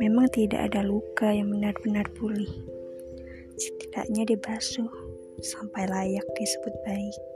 Memang tidak ada luka yang benar-benar pulih. Setidaknya dibasuh sampai layak disebut baik.